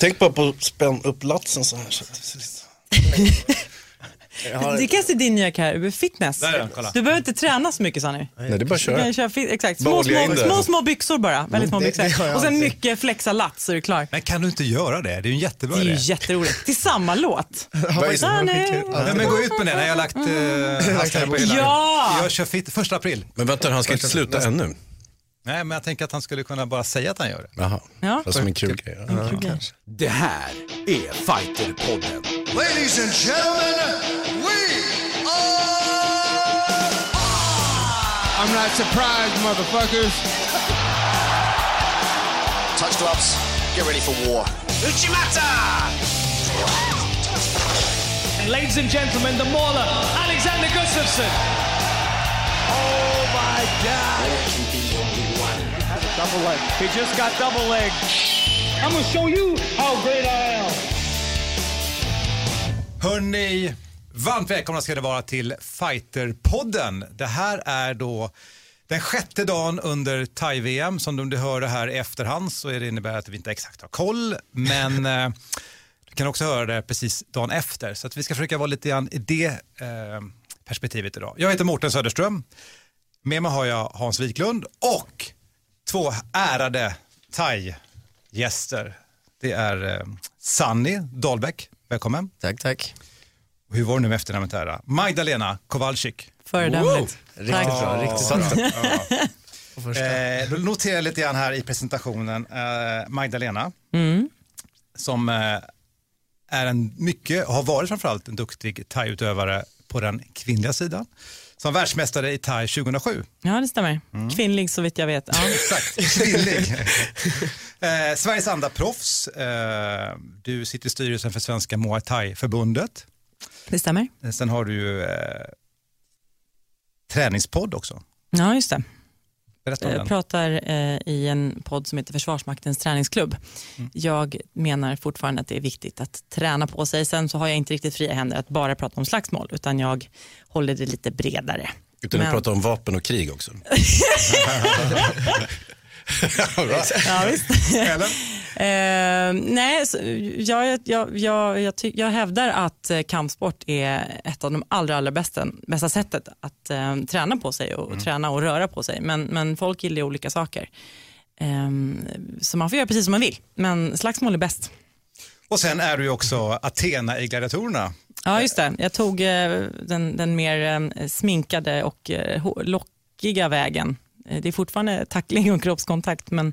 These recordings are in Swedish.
Tänk bara på att spänna upp latsen så här. Så att det kanske är din nya karriär, fitness. Där den. Du behöver inte träna så mycket ni. Nej, det är bara att köra. fit, exakt. Små, små, små, små byxor bara. Väldigt små det- byxor. det har och sen mycket flexa lat så är du klar. Men kan du inte göra det? Det är ju en jättebra Det är ju idé. jätteroligt. Till samma låt. Nu. Nej, men gå ut med det när jag har lagt eh, handskarna på hyllan. Ja! Jag kör fit första april. Men vänta, han ska inte sluta ännu. Nej, men jag tänker att han skulle kunna bara säga att han gör det. Jaha, Ja. fast som en kul grej. Ja. Det här är Fighterpodden. Ladies and gentlemen, we are. I'm not surprised, motherfuckers. Touch gloves. Get ready for war. Ladies and gentlemen, the mauler, Alexander Gustafsson. Oh my God. Double leg. He just got double leg. I'm gonna show you how great I am. Hörni, varmt välkomna ska det vara till Fighterpodden. Det här är då den sjätte dagen under thai-VM. Som om du hör det här i efterhand så är det innebär att vi inte exakt har koll. Men eh, du kan också höra det precis dagen efter. Så att vi ska försöka vara lite grann i det eh, perspektivet idag. Jag heter Mårten Söderström. Med mig har jag Hans Wiklund och två ärade thai-gäster. Det är eh, Sanni Dahlbäck. Välkommen. Tack, tack. Och Hur var det nu med efternamnet här? Magdalena Kowalczyk. Föredömligt. Riktigt Tack. bra, riktigt bra. Första. Eh, då noterar jag lite grann här i presentationen eh, Magdalena som eh, är en mycket, har varit framförallt en duktig thaiutövare på den kvinnliga sidan. Som världsmästare i thai 2007. Ja, det stämmer. Kvinnlig så vitt jag vet. Ja. Exakt, kvinnlig. eh, Sveriges andra proffs. Eh, du sitter i styrelsen för Svenska Muay Thai-förbundet. Det stämmer. Eh, Sen har du ju eh, träningspodd också. Ja, just det. Berätta Jag den. pratar eh, i en podd som heter Försvarsmaktens träningsklubb. Jag menar fortfarande att det är viktigt att träna på sig. Sen så har jag inte riktigt fria händer att bara prata om slagsmål utan jag håller det lite bredare. Utan att Men- prata om vapen och krig också. Ja, visst. Eh, nej, jag, jag, jag, jag, ty, jag hävdar att eh, kampsport är ett av de allra, allra bästa, bästa sättet att eh, träna på sig och träna och röra på sig. Men, men folk gillar olika saker. Eh, så man får göra precis som man vill. Men slagsmål är bäst. Och sen är du ju också Athena i Gladiatorerna. Ja, just det. Jag tog eh, den, den mer eh, sminkade och lockiga vägen. Det är fortfarande tackling och kroppskontakt, men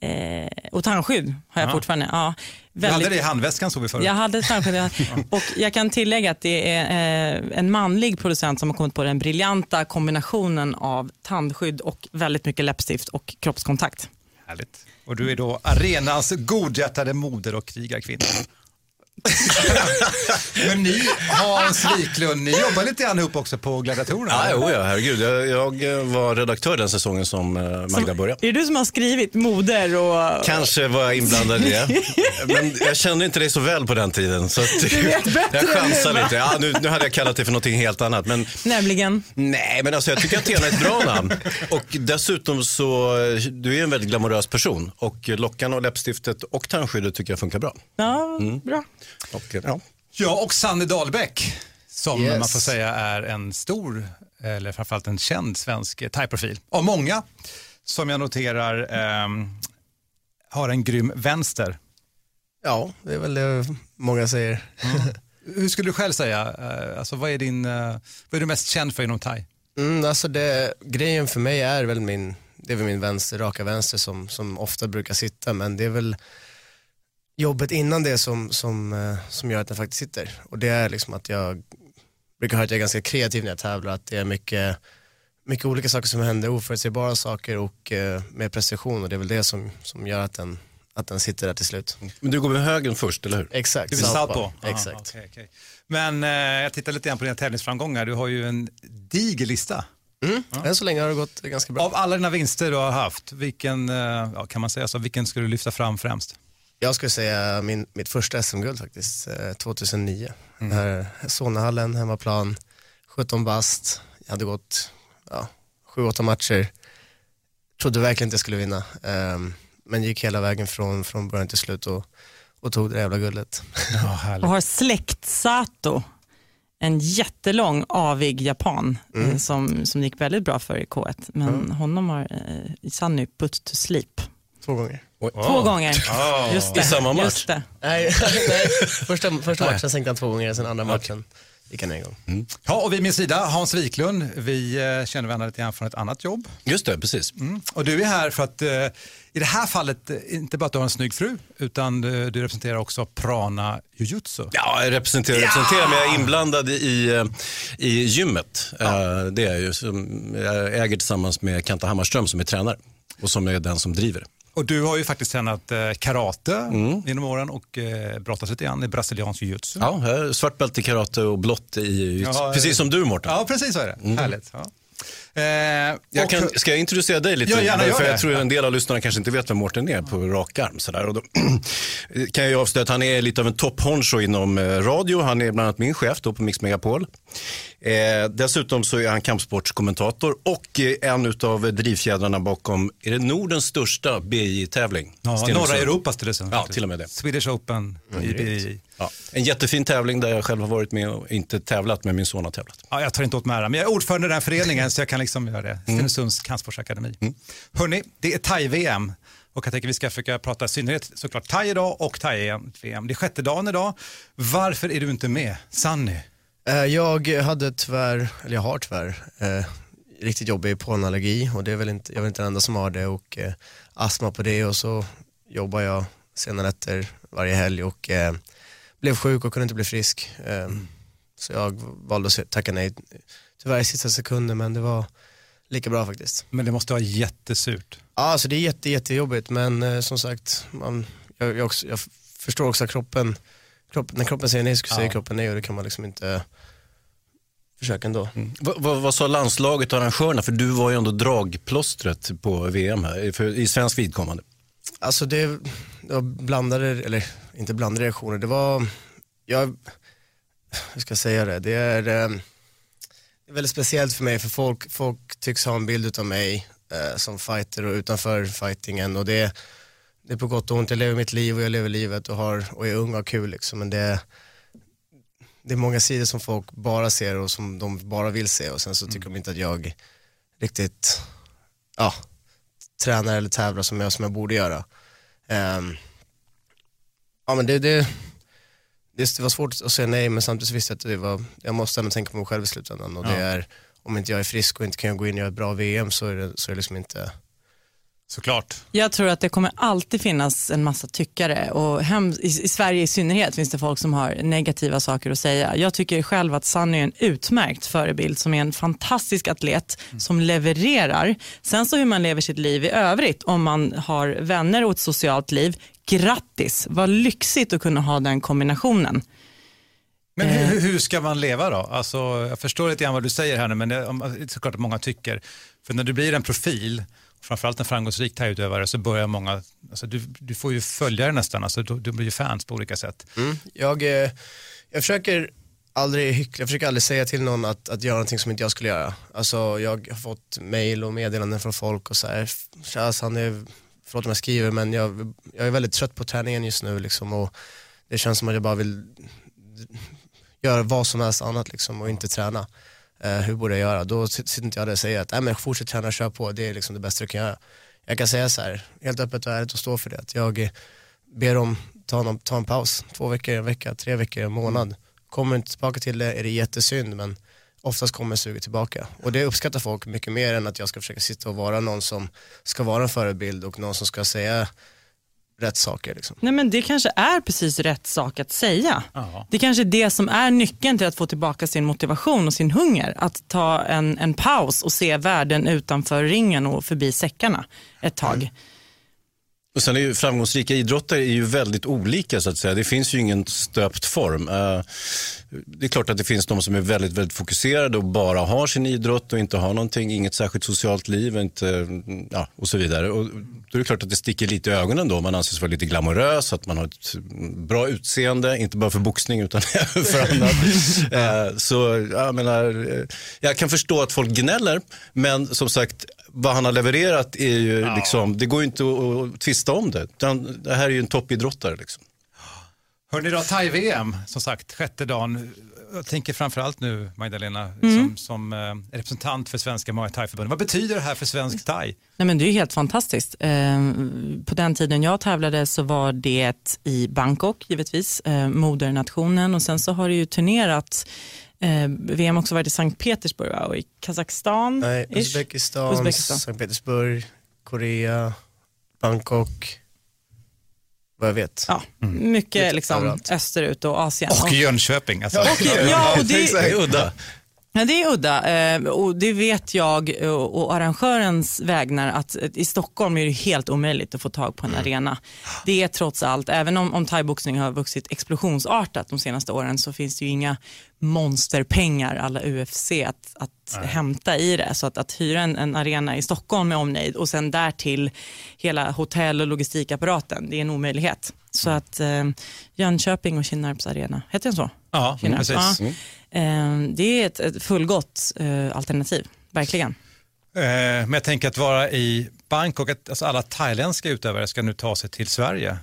eh, och tandskydd har jag Ja. fortfarande. Ja, Du hade väldigt, det i handväskan såg vi förut. jag hade tandskydd och jag kan tillägga att det är eh, en manlig producent som har kommit på den briljanta kombinationen av tandskydd och väldigt mycket läppstift och kroppskontakt. Härligt. Och du är då arenans godhjärtade moder och krigarkvinna. Men ni, Hans Wiklund, ni jobbar lite grann ihop också på Gladiatorerna. Ja, eller? jo, ja, herregud. Jag, jag eh, var redaktör den säsongen som eh, Magda började. Är det du som har skrivit moder och... Kanske var jag inblandad i det. Men jag kände inte dig så väl på den tiden. Så att, jag chansar lite. Ja, nu, nu hade jag kallat det för någonting helt annat. Men Nämligen? nej, men alltså, jag tycker att Athena är ett bra namn. Och dessutom så, eh, du är en väldigt glamorös person. Och lockan och läppstiftet och tandskyddet tycker jag funkar bra. Ja, bra. Och, eh, ja. Ja, och Sanne Dahlbäck, som Yes. man får säga är en stor, eller framförallt en känd svensk thai-profil. Av många, som jag noterar ehm, har en grym vänster. Ja, det är väl det många säger. Hur skulle du själv säga? Eh, alltså, vad, är din, eh, vad är du mest känd för inom thai? Mm, alltså det, grejen för mig är väl min, det är väl min vänster, raka vänster som, som ofta brukar sitta men det är väl jobbet innan det som, som, eh, som gör att den faktiskt sitter. Och det är liksom att jag brukar höra att jag är ganska kreativ när jag tävlar, att det är mycket, mycket olika saker som händer, oförutsägbara saker och eh, med precision och det är väl det som, som gör att den, att den sitter där till slut. Men du går med högen först, eller hur? Exakt, Du vill southpaw? Exakt. Ah, okej, okej. Men eh, jag tittar lite grann på dina tävlingsframgångar. Du har ju en diger lista. Mm. Än så länge har det gått ganska bra. Av alla dina vinster du har haft, vilken, eh, ja, kan man säga så, vilken skulle du lyfta fram främst? Jag skulle säga min, mitt första SM-guld faktiskt, eh, 2009. Mm. Här, Solnahallen, hemmaplan, 17 bast. Jag hade gått ja, 7-8 matcher. Trodde verkligen inte jag skulle vinna. ehm, men gick hela vägen från, från början till slut och, och tog det jävla guldet. Ja, Och har släkt Sato, en jättelång avig japan Mm. eh, som, som gick väldigt bra för i K1. Men honom har eh, Sunny put to sleep. Två gånger. Två gånger. Just det. I samma match? Just det. Nej, nej. Första, första matchen sänkte han två gånger, sen andra matchen gick han en gång. Ja, och vid min sida, Hans Wiklund. Vi eh, känner varandra lite grann från ett annat jobb. Just det, precis. Mm. Och du är här för att, eh, i det här fallet, eh, inte bara att du har en snygg fru, utan du, du representerar också Prana Jujutsu. Ja, jag representerar, representerar men jag är inblandad i, i gymmet. Eh, Det är jag ju. Som jag äger tillsammans med Kenta Hammarström som är tränare och som är den som driver. Och du har ju faktiskt tränat eh, karate Mm. genom åren och eh, brottats lite grann i brasiliansk jujutsu. Ja, svart bälte i karate och blått i Ja, Precis som du Mårten. Ja, precis så är det. Härligt. Ja. Eh, Jag och- kan, ska jag introducera dig lite? Ja, gärna för jag tror en del av lyssnarna kanske inte vet vem Mårten är på rak arm. Sådär. Och då kan jag avslöja att han är lite av en topphoncho inom eh, radio. Han är bland annat min chef då på Mix Megapol. Eh, dessutom så är han kampsportskommentator och eh, en av drivfjädrarna bakom, är det Nordens största BJ-tävling? Ja, Stenungsund. norra Europas till exempel. Ja, till och med det. Swedish Open i BJJ. Ja. En jättefin tävling där jag själv har varit med och inte tävlat, men min son har tävlat. Ja, jag tar inte åt mig äran, men jag är ordförande i den här föreningen så jag kan liksom göra det. Stenungsunds kampsportsakademi. Hörni, det är thai-VM och jag tänker vi ska försöka prata i synnerhet såklart thai idag och thai-VM. Det är sjätte dagen idag. Varför är du inte med? Sanny? Eh, Jag hade tyvärr, eller jag har tyvärr, eh, riktigt jobbig pollenallergi och det är väl inte, jag är väl inte den enda som har det och eh, astma på det och så jobbar jag sena nätter varje helg och eh, blev sjuk och kunde inte bli frisk. Eh, Så jag valde att tacka nej, tyvärr i sista sekunden men det var lika bra faktiskt. Men det måste vara jättesurt. Ja, alltså det är jätte, jättejobbigt men eh, som sagt, man, jag, jag, också, jag förstår också att kroppen, kroppen, när kroppen säger nej så säger kroppen nej och det kan man liksom inte försöka ändå. Vad, vad, vad sa landslaget och arrangörerna? För du var ju ändå dragplåstret på VM här, för, i svensk vidkommande. Alltså det, det var blandade, eller inte blandade reaktioner, det var, jag, hur ska jag säga det, det är, eh, det är väldigt speciellt för mig för folk, folk tycks ha en bild av mig eh, som fighter och utanför fightingen. Och det, det är på gott och ont, jag lever mitt liv och jag lever livet och, har, och är ung och har kul liksom. Men det, det är många sidor som folk bara ser och som de bara vill se. Och sen så tycker de inte att jag riktigt, ja, tränar eller tävlar som jag, som jag borde göra. Ehm, ja men det, det, det, var svårt att säga nej men samtidigt så visste jag att det var, jag måste ändå tänka på mig själv i slutändan. Och det är, om inte jag är frisk och inte kan gå in och göra ett bra VM så är det, så är det liksom inte, Såklart. Jag tror att det kommer alltid finnas en massa tyckare och hem, i, i Sverige i synnerhet finns det folk som har negativa saker att säga. Jag tycker själv att Sanny är en utmärkt förebild som är en fantastisk atlet som levererar. Sen så hur man lever sitt liv i övrigt, om man har vänner och ett socialt liv, grattis, vad lyxigt att kunna ha den kombinationen. Men hur, hur ska man leva då? Alltså, jag förstår lite grann vad du säger här nu, men det är såklart att många tycker. För när du blir en profil, framförallt en framgångsrik thaiutövare, så börjar många, alltså, du, du får ju följare nästan, alltså, du, du blir ju fans på olika sätt. Mm. jag, eh, jag försöker aldrig hyckla, jag försöker aldrig säga till någon att, att göra någonting som inte jag skulle göra. Alltså jag har fått mail och meddelanden från folk och så här, han är, förlåt om jag skriver men jag, jag är väldigt trött på träningen just nu liksom och det känns som att jag bara vill göra vad som helst annat liksom och inte träna. Eh, hur borde jag göra? Då sit- sitter inte jag där och säger att Nej, men fortsätt träna, kör på, det är liksom det bästa du kan göra. Jag kan säga så här, helt öppet och ärligt och stå för det, att jag ber dem ta, någon, ta en paus, två veckor, en vecka, tre veckor, en månad. Kommer du inte tillbaka till det är det jättesynd men oftast kommer suget tillbaka. Och det uppskattar folk mycket mer än att jag ska försöka sitta och vara någon som ska vara en förebild och någon som ska säga rätt saker. Liksom. Nej, men det kanske är precis rätt sak att säga. Ja. Det kanske är det som är nyckeln till att få tillbaka sin motivation och sin hunger. Att ta en, en paus och se världen utanför ringen och förbi säckarna ett tag. Och sen är ju framgångsrika idrottare är ju väldigt olika så att säga. Det finns ju ingen stöpt form. Eh, det är klart att det finns de som är väldigt, väldigt fokuserade och bara har sin idrott och inte har någonting, inget särskilt socialt liv inte, mm, ja, och så vidare. Och då är det klart att det sticker lite i ögonen då. Man anses vara lite glamorös, att man har ett mm, bra utseende, inte bara för boxning utan även för annat. Eh, så jag menar, eh, jag kan förstå att folk gnäller, men som sagt, vad han har levererat är ju liksom, det går ju inte att, att tvista om det. Utan Det här är ju en toppidrottare liksom. Hörni då, thai-VM, som sagt, sjätte dagen. Jag tänker framförallt nu, Magdalena, Mm. som, som eh, representant för Svenska Muay Thai-förbundet. Vad betyder det här för svensk thai? Nej, men det är helt fantastiskt. Eh, på den tiden jag tävlade så var det i Bangkok givetvis, eh, modernationen och sen så har det ju turnerat eh, VM också varit i Sankt Petersburg va? och i Kazakstan. Nej. Uzbekistan, Uzbekistan. Sankt Petersburg, Korea, Bangkok, vad jag vet. Ja, mycket Lite liksom österut och Asien. Och Jönköping. Alltså. ja, och det, Det är udda. Ja, det är udda eh, och det vet jag eh, och arrangörens vägnar att eh, i Stockholm är det helt omöjligt att få tag på en arena. Det är trots allt, även om, om thaiboxning har vuxit explosionsartat de senaste åren så finns det ju inga monsterpengar alla UFC att, att hämta i det. Så att, att hyra en, en arena i Stockholm med omnejd och sen därtill hela hotell och logistikapparaten, det är en omöjlighet. Så att eh, Jönköping och Kinnarps arena, heter den så? Ja, Kinnarps, precis. ja. Eh, det är ett, ett fullgott eh, alternativ, verkligen. Eh, men jag tänker att vara i Bangkok, att alltså alla thailändska utövare ska nu ta sig till Sverige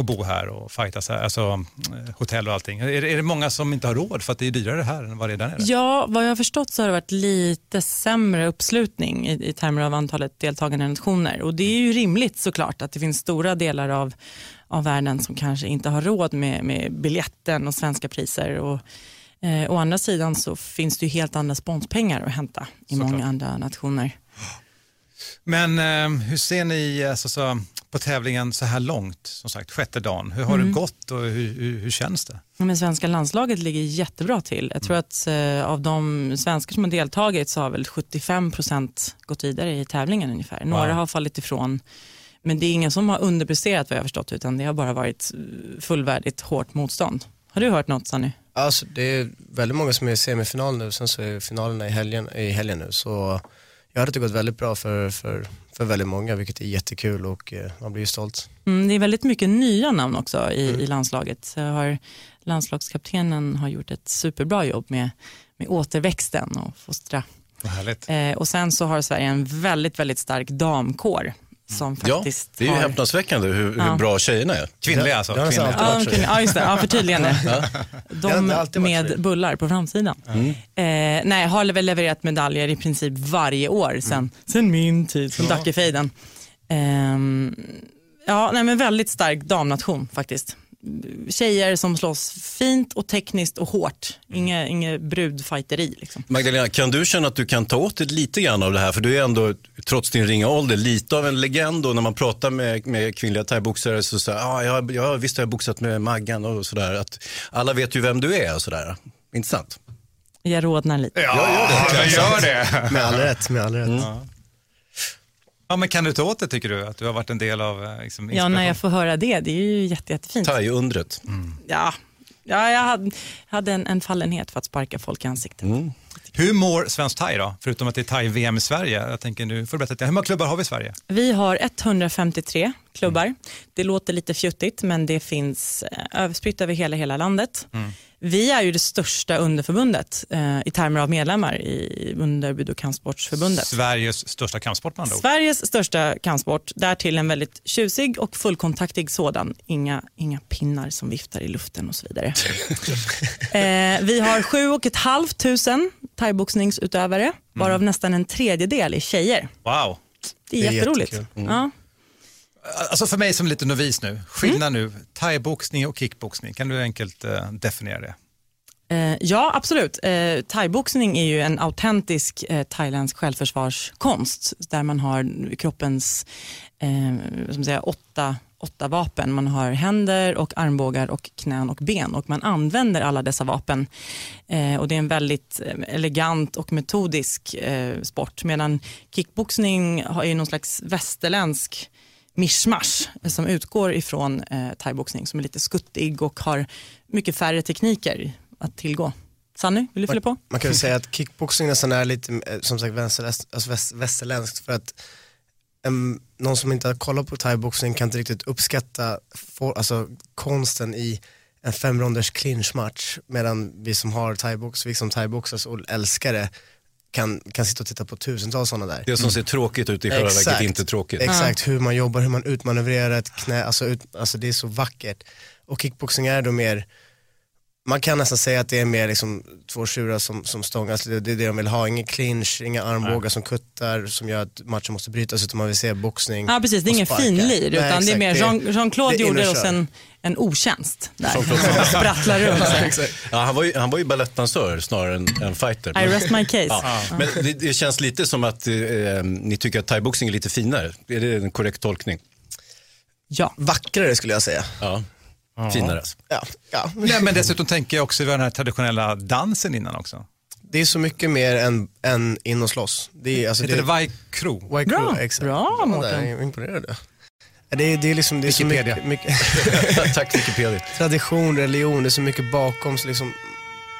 och bo här och fightas här, alltså eh, hotell och allting. Är, är det många som inte har råd för att det är dyrare här än vad det är där nere? Ja, vad jag har förstått så har det varit lite sämre uppslutning i, i termer av antalet deltagande nationer. Och det är ju rimligt såklart att det finns stora delar av, av världen som kanske inte har råd med, med biljetten och svenska priser. Och, eh, å andra sidan så finns det ju helt andra sponspengar att hämta i Såklart. många andra nationer. Men eh, hur ser ni alltså, så, på tävlingen så här långt, som sagt, sjätte dagen? Hur har Mm. det gått och hur, hur, hur känns det? Men svenska landslaget ligger jättebra till. Jag tror att eh, av de svenskar som har deltagit så har väl 75 procent gått vidare i tävlingen ungefär. Några Wow. har fallit ifrån. Men det är ingen som har underpresterat vad jag har förstått utan det har bara varit fullvärdigt hårt motstånd. Har du hört något Sanny? Alltså, det är väldigt många som är i semifinal nu, sen så är finalerna i helgen, i helgen nu. Så jag hade det gått väldigt bra för, för, för väldigt många, vilket är jättekul och eh, man blir ju stolt. Mm, det är väldigt mycket nya namn också i, i landslaget. Så har, landslagskaptenen har gjort ett superbra jobb med, med återväxten och fostra. Eh, och sen så har Sverige en väldigt, väldigt stark damkår som Ja, faktiskt det är ju har... häpnadsväckande hur, Ja. hur bra tjejerna är. Kvinnliga alltså? har nästan Kvinnliga. Ja, alltid de varit kunde, ja, just det. Ja, förtydligande. Har De alltid varit med bullar på framsidan. Eh, nej, har väl levererat medaljer i princip varje år sen, sen min tid, sen Dackefejden. Ehm, ja, nej, men väldigt stark damnation faktiskt. Tjejer som slåss fint och tekniskt och hårt. Inge, inget brudfighteri. Liksom. Magdalena, kan du känna att du kan ta åt dig lite grann av det här? För du är ändå, trots din ringa ålder, lite av en legend och när man pratar med, med kvinnliga thaiboxare så säger ah, jag, jag visst har jag boxat med Maggan och sådär. Att alla vet ju vem du är och sådär. Intressant. Jag rodnar lite. Ja, jag gör det. Med all rätt, med all rätt. Mm. Ja, men kan du ta åt det tycker du? Att du har varit en del av eh, liksom, Ja, när jag får höra det, det är ju jätte, jättefint. Thai-undret. Ja, ja, jag hade, hade en, en fallenhet för att sparka folk i ansiktet. Hur mår Svensk Thai då? Förutom att det är Thai-VM i Sverige. Jag tänker nu, får du berätta, hur många klubbar har vi i Sverige? Vi har 153 klubbar. Det låter lite fjuttigt men det finns eh, överspritt över hela, hela landet. Vi är ju det största underförbundet eh, i termer av medlemmar i under Bud och kampsportsförbundet. Sveriges största kampsport andra ord. Sveriges största kampsport, därtill en väldigt tjusig och fullkontaktig sådan. Inga, inga pinnar som viftar i luften och så vidare. eh, vi har 7 500 thaiboxningsutövare, varav nästan en tredjedel är tjejer. Wow. Det är, Det är jätteroligt. jättekul. Ja. Alltså för mig som lite novis nu, skillnad nu, thaiboxning och kickboxning, kan du enkelt eh, definiera det? Eh, ja, absolut. Eh, thaiboxning är ju en autentisk eh, thailändsk självförsvarskonst där man har kroppens eh, säga, åtta, åtta vapen. Man har händer, och armbågar, och knän och ben och man använder alla dessa vapen. Eh, och Det är en väldigt eh, elegant och metodisk eh, sport medan kickboxning har ju någon slags västerländsk mischmasch som utgår ifrån eh, thaiboxning som är lite skuttig och har mycket färre tekniker att tillgå. Sanny, vill du fylla på? Man kan väl säga att kickboxing nästan är lite, eh, som sagt, alltså väst, västerländskt för att em, någon som inte har kollat på thaiboxning kan inte riktigt uppskatta for, alltså, konsten i en femronders clinchmatch medan vi som har thaibox, vi som thaiboxas och älskar det kan, kan sitta och titta på tusentals sådana där. Det som ser tråkigt ut i själva verket inte tråkigt. Exakt, hur man jobbar, hur man utmanövrerar ett knä, alltså, ut, alltså det är så vackert. och kickboxing är då mer, man kan nästan säga att det är mer liksom två tjurar som, som stångas, det, det är det de vill ha, ingen clinch, inga armbågar som kuttar som gör att matchen måste brytas utan man vill se boxning Ja, precis. Det är ingen finlir, Nej, utan det är exakt. mer Jean- Jean-Claude är gjorde oss en, en otjänst där. Som sprattlar runt. Exakt. Ja, han var ju, han var ju balettdansör snarare än, än fighter. I rest my case. Ja. Men det, det känns lite som att eh, ni tycker att thaiboxning är lite finare. Är det en korrekt tolkning? Ja. Vackrare skulle jag säga. Ja. Finare alltså. Ja, ja. Nej, men dessutom tänker jag också på den här traditionella dansen innan också. Det är så mycket mer än, än in och slåss. Det är, alltså, Heter det Vai Kro? White Bra. Exakt. Bra, Mårten. Jag är imponerad. Det är, det är, liksom, det är så Wikipedia. mycket, mycket Tack Wikipedia. tradition, religion, det är så mycket bakom. Så liksom,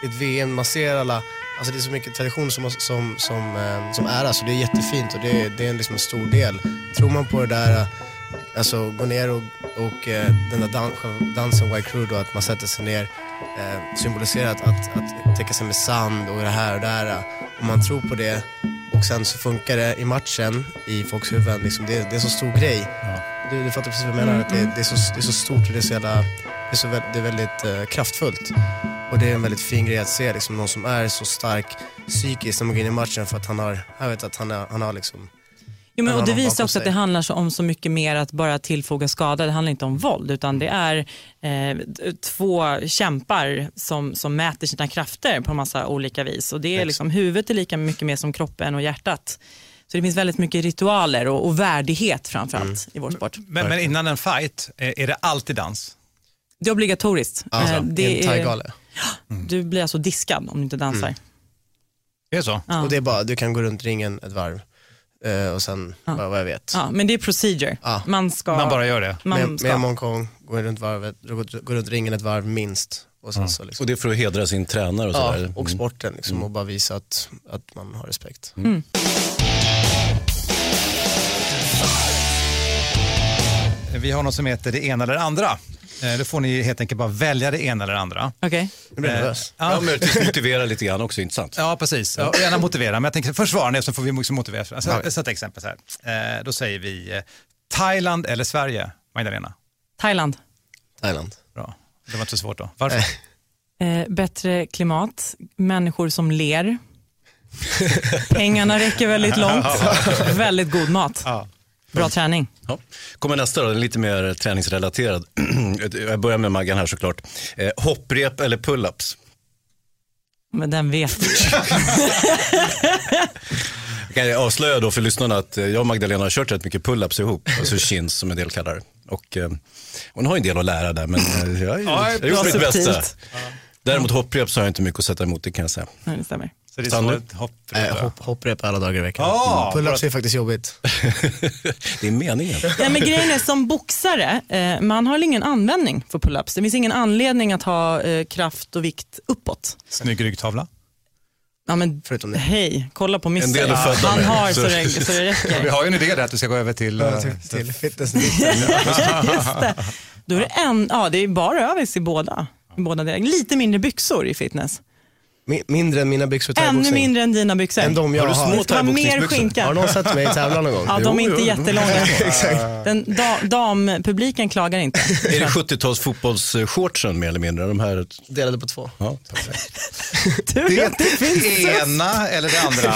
ett VM, man ser alla, alltså det är så mycket tradition som, som, som, eh, som är så det är jättefint och det är, det är en, liksom en stor del. Tror man på det där, alltså gå ner och, och eh, den där dan, dansen White Crew då, att man sätter sig ner, eh, symboliserar att, att, att täcka sig med sand och det här och det här. eh, Om man tror på det och sen så funkar det i matchen i folks huvuden, liksom, det, det är så stor grej. Du, du fattar precis vad jag menar, att det, det, är så, det är så stort och det är så jävla, det är, så, vä- det är väldigt eh, kraftfullt. Och det är en väldigt fin grej att se, liksom, någon som är så stark psykiskt när man går in i matchen för att han har, jag vet att han, är, han har liksom Jo, men, en och det visar också att det handlar om så mycket mer att bara tillfoga skada. Det handlar inte om våld utan det är eh, två kämpar som, som mäter sina krafter på en massa olika vis. Och det är liksom, huvudet är lika mycket mer som kroppen och hjärtat. Så det finns väldigt mycket ritualer och, och värdighet framförallt Mm. i vår sport. Men, men innan en fight, är det alltid dans? Det är obligatoriskt. alltså, Eh, det är en är, thaigale. du blir alltså diskad om du inte dansar. Mm. Det är så? Ja. Och det är bara, du kan gå runt ringen ett varv och sen, vad, vad jag vet. Ja, men det är procedure. Ja. Man ska... Man bara gör det? man med, ska med Monkong, gå runt, varvet, gå, gå runt ringen ett varv minst. Och, sen så liksom, Och det är för att hedra sin tränare och ja, sådär. och sporten liksom, och bara visa att, att man har respekt. Vi har något som heter det ena eller det andra. Eh, Då får ni helt enkelt bara välja det ena eller det andra. Okej. Blir jag Eh, nervös. Ja, Ja, möjligtvis motivera lite grann också, inte sant? ja precis. Ja, gärna motivera, men jag tänker först svara ner så får vi också motivera. Alltså, jag sätter exempel så här. Eh, Då säger vi Thailand eller Sverige, Magdalena? Thailand. Thailand. Bra. Det var inte så svårt då. Varför? Eh, bättre klimat, människor som ler. Pengarna räcker väldigt långt. väldigt god mat. Ja. Bra träning. Ja. Kommer nästa då, den är lite mer träningsrelaterad. Jag börjar med Maggan här såklart. Eh, hopprep eller pull-ups? Men den vet du. Jag kan avslöja då för lyssnarna att eh, jag och Magdalena har kört rätt mycket pull-ups ihop, alltså chins som en del kallar det. Och, eh, hon har ju en del att lära där, men eh, jag, har gjort mitt bästa. Däremot hopprep så har jag inte mycket att sätta emot, det kan jag säga. Nej, det stämmer. Så det är Sanne? så ett hopp. Hopp, hopprep alla dagar i veckan. Ah, Pull-ups är faktiskt jobbigt. det är meningen. Nej, men grejen är som boxare, eh, man har ingen användning för pull-ups. Det finns ingen anledning att ha eh, kraft och vikt uppåt. Snygg ryggtavla. Ja, men, Förutom det. Hej, kolla på Misse. Födda Han med. har Så- så det, så det Vi räcker. har ju en idé där att du ska gå över till... eh, till, till fitness. Just det. Då är det, en, ja, det är bara övis i båda. I båda delar. Lite mindre byxor i fitness. Mi- mindre än mina byxor i Ännu thaiboxning. mindre än dina byxor. Än de jag Har du har. små det vara mer thaiboxningsbyxor? skinka. Har någon sett mig tävla någon gång? Ja, de är inte jättelånga. Exakt. Den da, dampubliken klagar inte. Är det 70-tals fotbollsshortsen mer eller mindre? De här, Delade på två. ja. Du, Det det finns ena eller det andra.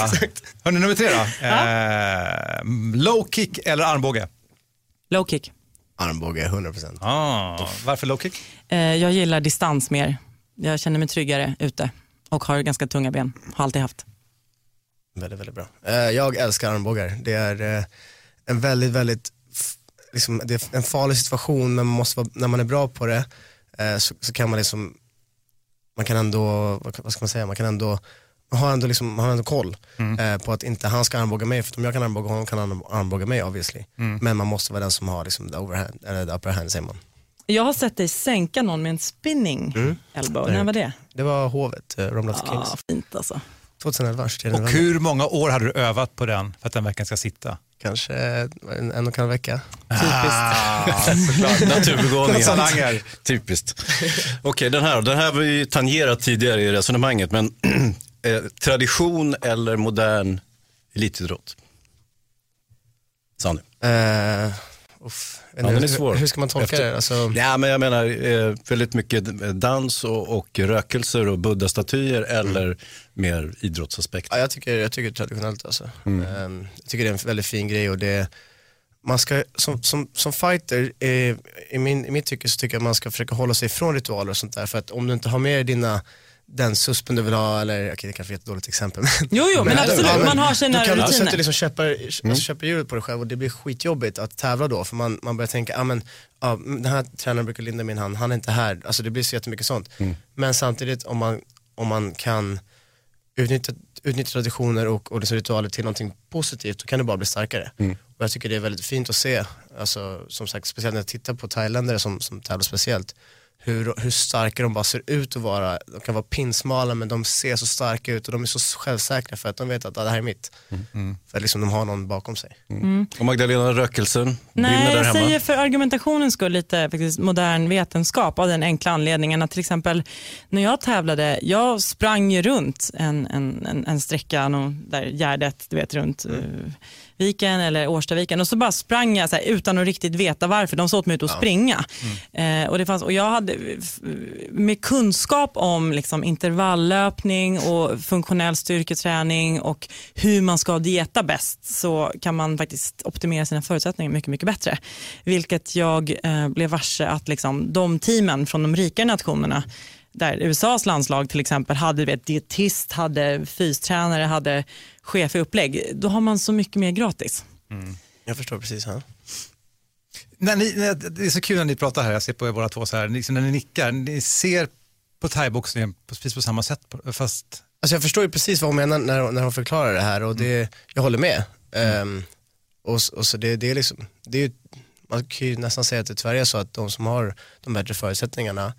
Hörrni, nummer tre då. Eh, low kick eller armbåge? Low kick. Armbåge, 100%. Ah, varför low kick? Eh, jag gillar distans mer. Jag känner mig tryggare ute och har ganska tunga ben. Har alltid haft. Väldigt, väldigt bra. Eh, jag älskar armbågar. Det är eh, en väldigt, väldigt, liksom, det är en farlig situation men man måste vara, när man är bra på det eh, så, så kan man liksom, man kan ändå, vad, ska man säga, man kan ändå man har ändå, liksom, man har ändå koll eh, på att inte han ska armbåga mig, för om jag kan armbåga honom kan han armbåga mig obviously. Men man måste vara den som har liksom, the, overhand, eller the upper hand säger man. Jag har sett dig sänka någon med en spinning elbow. När var det? Det var hovet, eh, Romlots Kings. Ja, fint alltså. 2011, 23 Och november. hur många år hade du övat på den för att den verkligen ska sitta? Kanske en, en och en halv vecka. Typiskt. Naturbegåvning. Talanger. Typiskt. Okej, den här Den här har vi tangerat tidigare i resonemanget, men eh, tradition eller modern elitidrott? Sanny? Eh, Uff, Ja, den är hur, svår. hur ska man tolka Efter- det? Alltså, Ja, men jag menar eh, väldigt mycket dans och, och rökelser och buddha-statyer eller mer idrottsaspekt. Ja, jag, tycker, jag tycker traditionellt alltså. Mm. Ehm, jag tycker det är en väldigt fin grej och det, man ska, som, som, som fighter, eh, i, min, i mitt tycke så tycker jag att man ska försöka hålla sig ifrån ritualer och sånt där för att om du inte har med dina den suspen du vill ha, eller okej det kanske är ett dåligt exempel. Men, Jo, jo, men absolut, Ja, men man har sina kan du rutiner. sätta liksom köper, alltså, köper hjulet på dig själv och det blir skitjobbigt att tävla då för man, man börjar tänka, ah, men, ja, den här tränaren brukar linda min hand, han är inte här, alltså det blir så jättemycket sånt. Men samtidigt om man, om man kan utnyttja, utnyttja traditioner och, och liksom ritualer till någonting positivt, då kan det bara bli starkare. Och jag tycker det är väldigt fint att se, alltså, som sagt, speciellt när jag tittar på thailändare som, som tävlar speciellt, hur, hur starka de bara ser ut att vara. De kan vara pinsmala men de ser så starka ut och de är så självsäkra för att de vet att ah, det här är mitt. För att liksom de har någon bakom sig. Och Magdalena Rökelsen Nej, där jag hemma. säger för argumentationens skull lite faktiskt, modern vetenskap av den enkla anledningen att till exempel när jag tävlade, jag sprang ju runt en, en, en, en sträcka, där Gärdet, du vet runt Mm. Viken eller Årstaviken och så bara sprang jag här, utan att riktigt veta varför. De sa åt mig ut att springa. Mm. Eh, och, det fanns, och jag hade med kunskap om liksom, intervalllöpning och funktionell styrketräning och hur man ska dieta bäst så kan man faktiskt optimera sina förutsättningar mycket, mycket bättre. Vilket jag eh, blev varse att liksom, de teamen från de rika nationerna där USAs landslag till exempel hade vet, dietist, hade fystränare, hade chef i upplägg. Då har man så mycket mer gratis. Jag förstår precis. Ja. När ni, när, det är så kul när ni pratar här, jag ser på er båda två så här, liksom när ni nickar, ni ser på thaiboxningen på- precis på samma sätt, fast Alltså jag förstår ju precis vad hon menar när, när hon förklarar det här och det, jag håller med. Ehm, och, s- och så det, det är liksom, det är ju, man kan ju nästan säga att det tyvärr är så att de som har de bättre förutsättningarna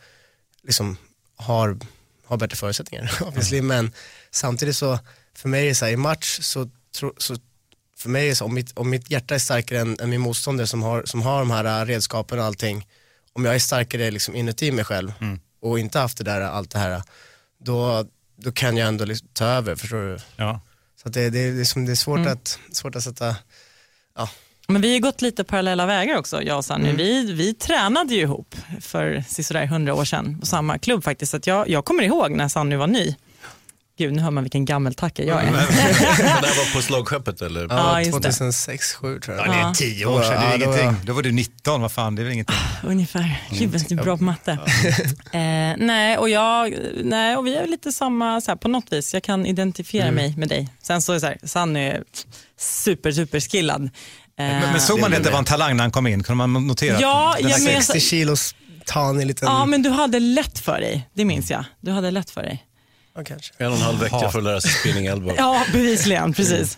liksom har, har bättre förutsättningar obviously. men samtidigt så, för mig är det så här, i match så, tro, så för mig är det så, om mitt, om mitt hjärta är starkare än, än min motståndare som har, som har de här äh, redskapen och allting, om jag är starkare liksom inuti mig själv och inte haft det där, allt det här, då, då kan jag ändå liksom ta över, förstår du? ja. Så att det, det, det, är som, det är svårt, att, svårt att sätta, ja, Men vi har gått lite parallella vägar också, jag och Sanny. Mm. Vi, vi tränade ju ihop för sådär hundra år sedan på samma klubb faktiskt. Så att jag, jag kommer ihåg när Sanny var ny. Gud, nu hör man vilken gammeltacka jag är. Det där var på slagskeppet eller? Ja, ja just det. 2006, 2007 tror jag. Ja, det är tio år sedan, det är Ja, då var ingenting. jag- Då var du 19, vad fan, det är väl ingenting. Ungefär. Gud, vad du är bra på matte. eh, nej, och jag, nej, och vi är lite samma så här, på något vis. Jag kan identifiera Mm. mig med dig. Sen så är det så här, Sanny är super, super skillad. Eh, Men, men såg man det det att det med. var en talang när han kom in? Kunde man notera? Ja, den jag men- 60 kilos tanig liten, ja, men du hade lätt för dig. Det minns jag. Du hade lätt för dig. ja, kanske. En och en halv vecka för att lära sig spinning elbow. Ja, bevisligen. Precis.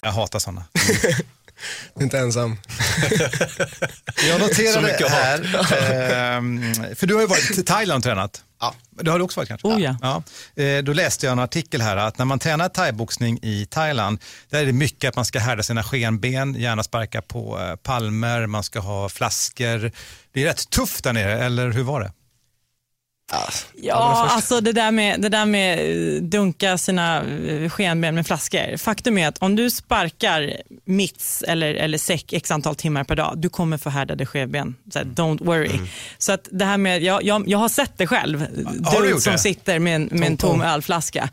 Jag hatar sådana. Du är inte ensam. Jag Så noterade här, ehm, för du har ju varit i Thailand och tränat. Ja. Det har du också varit kanske? Oh, ja. ja. Eh, Då läste jag en artikel här att när man tränar thaiboxning i Thailand, där är det mycket att man ska härda sina skenben, gärna sparka på eh, palmer, man ska ha flaskor. Det är rätt tufft där nere, eller hur var det? Ja, alltså det där med, det där med eh, dunka sina eh, skenben med flaskor. Faktum är att om du sparkar mitts eller, eller säck x antal timmar per dag, du kommer få härdade skevben. Så här, Don't worry. Så att det här med, jag, jag, jag har sett det själv. har du som det? sitter med en, med en tom ölflaska.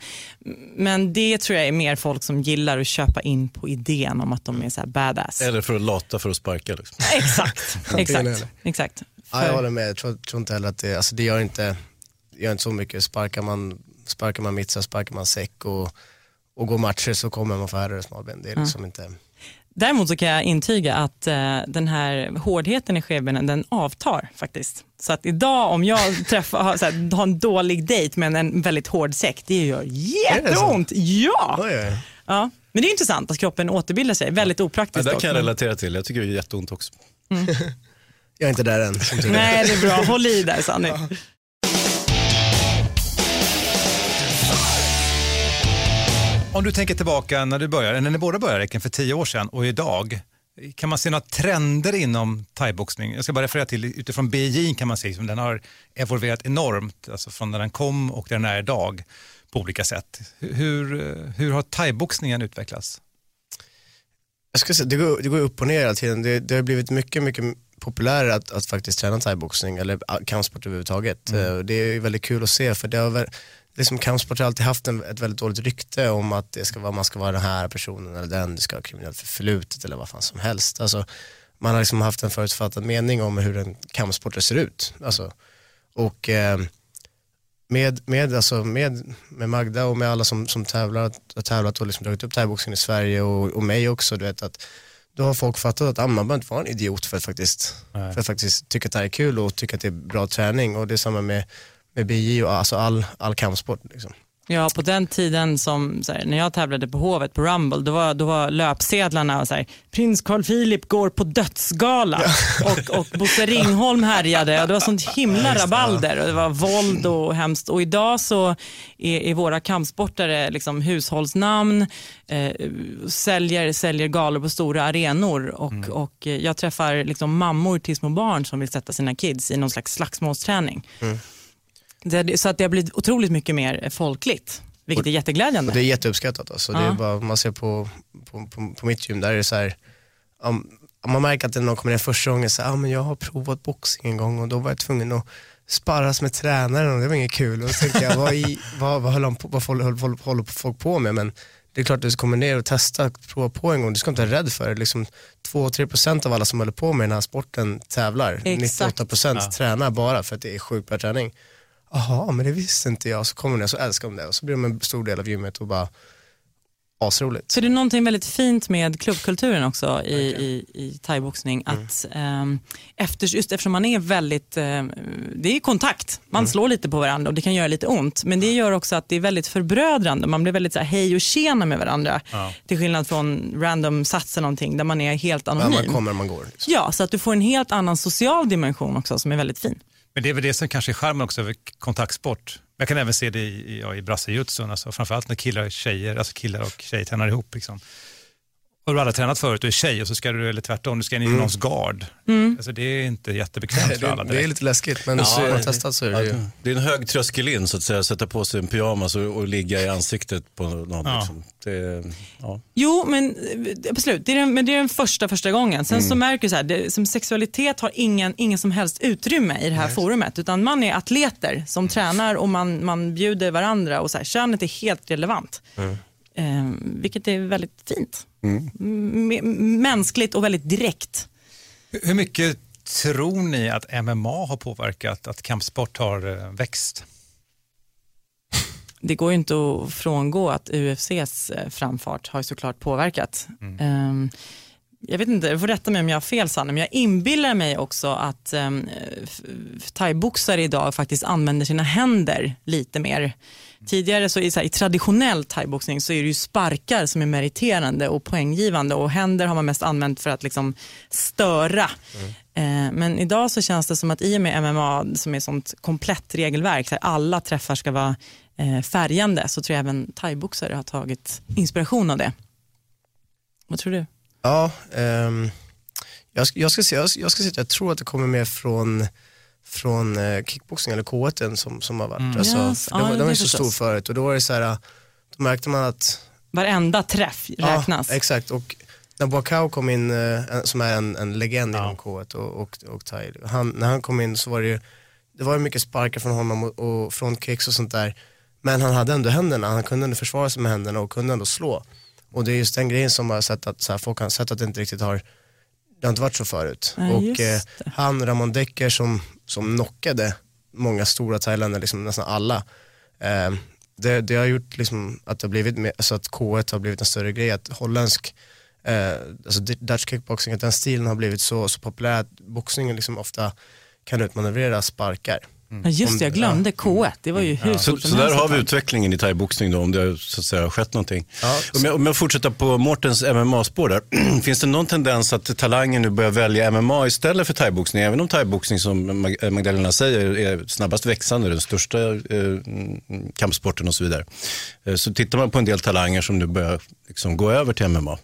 Men det tror jag är mer folk som gillar att köpa in på idén om att de är så här badass. Eller för att lata för att sparka. Liksom. Exakt, exakt. exakt. Ja, jag För- håller med, jag tror, tror inte heller att det, alltså det gör inte, gör inte så mycket. Sparkar man, sparkar man mitt så sparkar man säck och, och går matcher så kommer man få härligare smalben. Det är liksom inte, Däremot så kan jag intyga att eh, den här hårdheten i skevbenen den avtar faktiskt. Så att idag om jag träffar, har, här, har en dålig dejt med en väldigt hård säck, det gör jätteont. Ja! oj, oj. ja! Men det är intressant att kroppen återbildar sig, väldigt Ja, opraktiskt det dock, kan jag relatera till. Jag tycker det är jätteont också. jag är inte där än. Nej, det är bra. Håll i där Sanny. Om du tänker tillbaka när du började, när ni båda började Räcken, för tio år sedan och idag. Kan man se några trender inom thaiboxning? Jag ska bara referera till utifrån BJ kan man se som den har evolverat enormt, alltså från när den kom och där den är idag på olika sätt. Hur, hur har thaiboxningen utvecklats? Jag ska säga, det, går, det går upp och ner hela tiden. Det, det har blivit mycket, mycket populärare att, att faktiskt träna thaiboxning eller kampsport överhuvudtaget. Mm. Eh, Det är väldigt kul att se för det har liksom kampsport har alltid haft en, ett väldigt dåligt rykte om att det ska vara, man ska vara den här personen eller den, det ska ha kriminellt förflutet eller vad fan som helst. Alltså, man har liksom haft en förutfattad mening om hur en kampsport ser ut. Alltså, och eh, med, med, alltså med, med Magda och med alla som, som tävlar, har tävlat och liksom dragit upp thaiboxning i Sverige och, och mig också, du vet att då har folk fattat att ah, man behöver inte vara en idiot för att faktiskt, Nej. för att faktiskt tycka att det här är kul och tycka att det är bra träning och det är samma med, med BJ och alltså all, all kampsport. Liksom. Ja, på den tiden som, här, när jag tävlade på Hovet på Rumble, då var, då var löpsedlarna så här, prins Carl Philip går på dödsgala och, och Bosse Ringholm härjade och det var sånt himla rabalder och det var våld och hemskt. Och idag så är, är våra kampsportare liksom hushållsnamn, eh, säljer, säljer galor på stora arenor och, och eh, jag träffar liksom mammor till små barn som vill sätta sina kids i någon slags slagsmålsträning. Det, så att det har blivit otroligt mycket mer folkligt, vilket är jätteglädjande. Och det är jätteuppskattat alltså. Det är Ja. bara, man ser på, på, på, på mitt gym, där är det så här, om, om man märker att någon kommer ner första gången, så här, ah, men jag har provat boxning en gång och då var jag tvungen att sparras med tränaren och det var inget kul. Och så tänkte jag, vad, i, vad, vad, höll, på, vad håller, håller, håller folk på med? Men det är klart att du kommer ner och testa, prova på en gång, du ska inte vara rädd för det. Liksom 2-3% av alla som håller på med den här sporten tävlar. Exakt. 98% Ja. tränar bara för att det är sjukt bra träning. Jaha, men det visste inte jag. Så kommer de och så älskar de det och så blir de en stor del av gymmet och bara asroligt. Så det är någonting väldigt fint med klubbkulturen också i, i, i thaiboxning. Att, ehm, efter, just eftersom man är väldigt, ehm, det är kontakt, man slår lite på varandra och det kan göra lite ont. Men det gör också att det är väldigt förbrödrande, man blir väldigt så här, hej och tjena med varandra. Ja. Till skillnad från random sats eller någonting där man är helt anonym. man kommer man går. Liksom. Ja, så att du får en helt annan social dimension också som är väldigt fin. Men det är väl det som kanske är charmen också över kontaktsport. Jag kan även se det i, i- ja, i brassejutsun, alltså framförallt när killar och tjejer, alltså killar och tjejer tränar ihop. Liksom. Och du har aldrig tränat förut, du är tjej och så ska du, eller tvärtom, du ska in i någons gard. Alltså, det är inte jättebekvämt för alla Det, det är lite läskigt men Ja, så har man testat så är det ju. Det är en hög tröskel in så att säga, sätta på sig en pyjamas och, och ligga i ansiktet på någon. Ja. Liksom. Det, ja. Jo, men eh, absolut. Det är den, men det är den första första gången. Sen så märker du så här, det, som sexualitet har ingen, ingen som helst utrymme i det här forumet. Utan man är atleter som tränar och man, man bjuder varandra och så här, könet är helt relevant. Eh, vilket är väldigt fint. M- mänskligt och väldigt direkt. Hur- mycket tror ni att MMA har påverkat att kampsport har eh, växt? det går ju inte att frångå att UFCs eh, framfart har såklart påverkat. Ehm, jag vet inte, du får rätta mig om jag har fel Sanne, men jag inbillar mig också att um, thaiboxare idag faktiskt använder sina händer lite mer. Tidigare så i, så här, i traditionell thaiboxning så är det ju sparkar som är meriterande och poänggivande och händer har man mest använt för att liksom störa. Eh, men idag så känns det som att i och med MMA som är sånt komplett regelverk, där alla träffar ska vara eh, färgande, så tror jag även thaiboxare har tagit inspiration av det. Vad tror du? Ja, ehm, jag, ska- jag, ska säga, jag, jag ska säga att jag tror att det kommer mer från, från eh, kickboxing eller K1 som, som har varit. Alltså, Yes, för ja, de, det de var är ju så stor förut och då var det så här, då märkte man att Varenda träff räknas. Ja, exakt. Och när Boakau kom in, eh, som är en, en legend Ja. inom K1 och, och, och thai, han, när han kom in så var det ju, det var ju mycket sparkar från honom och, och frontkicks och sånt där. Men han hade ändå händerna, han kunde ändå försvara sig med händerna och kunde ändå slå. Och det är just den grejen som har sett att så här, folk har sett att det inte riktigt har, det har inte varit så förut. Nej, och eh, han, Ramon Decker som, som knockade många stora thailändare, liksom nästan alla. Eh, det, det har gjort liksom att det har blivit mer, alltså att K1 har blivit en större grej, att holländsk, eh, alltså Dutch kickboxing, att den stilen har blivit så, så populär att boxningen liksom ofta kan utmanövrera sparkar. Ja, just det, jag glömde K1. Det var ju hur Så, stort som så där har vi utvecklingen i thaiboxning då, om det har så att säga, skett någonting. Ja, om, jag, om jag fortsätter på Mårtens MMA-spår där. Finns det någon tendens att talangen nu börjar välja MMA istället för thaiboxning? Även om thaiboxning som Mag- Magdalena säger är snabbast växande, den största eh, mm, kampsporten och så vidare. Eh, så tittar man på en del talanger som nu börjar liksom, gå över till MMA.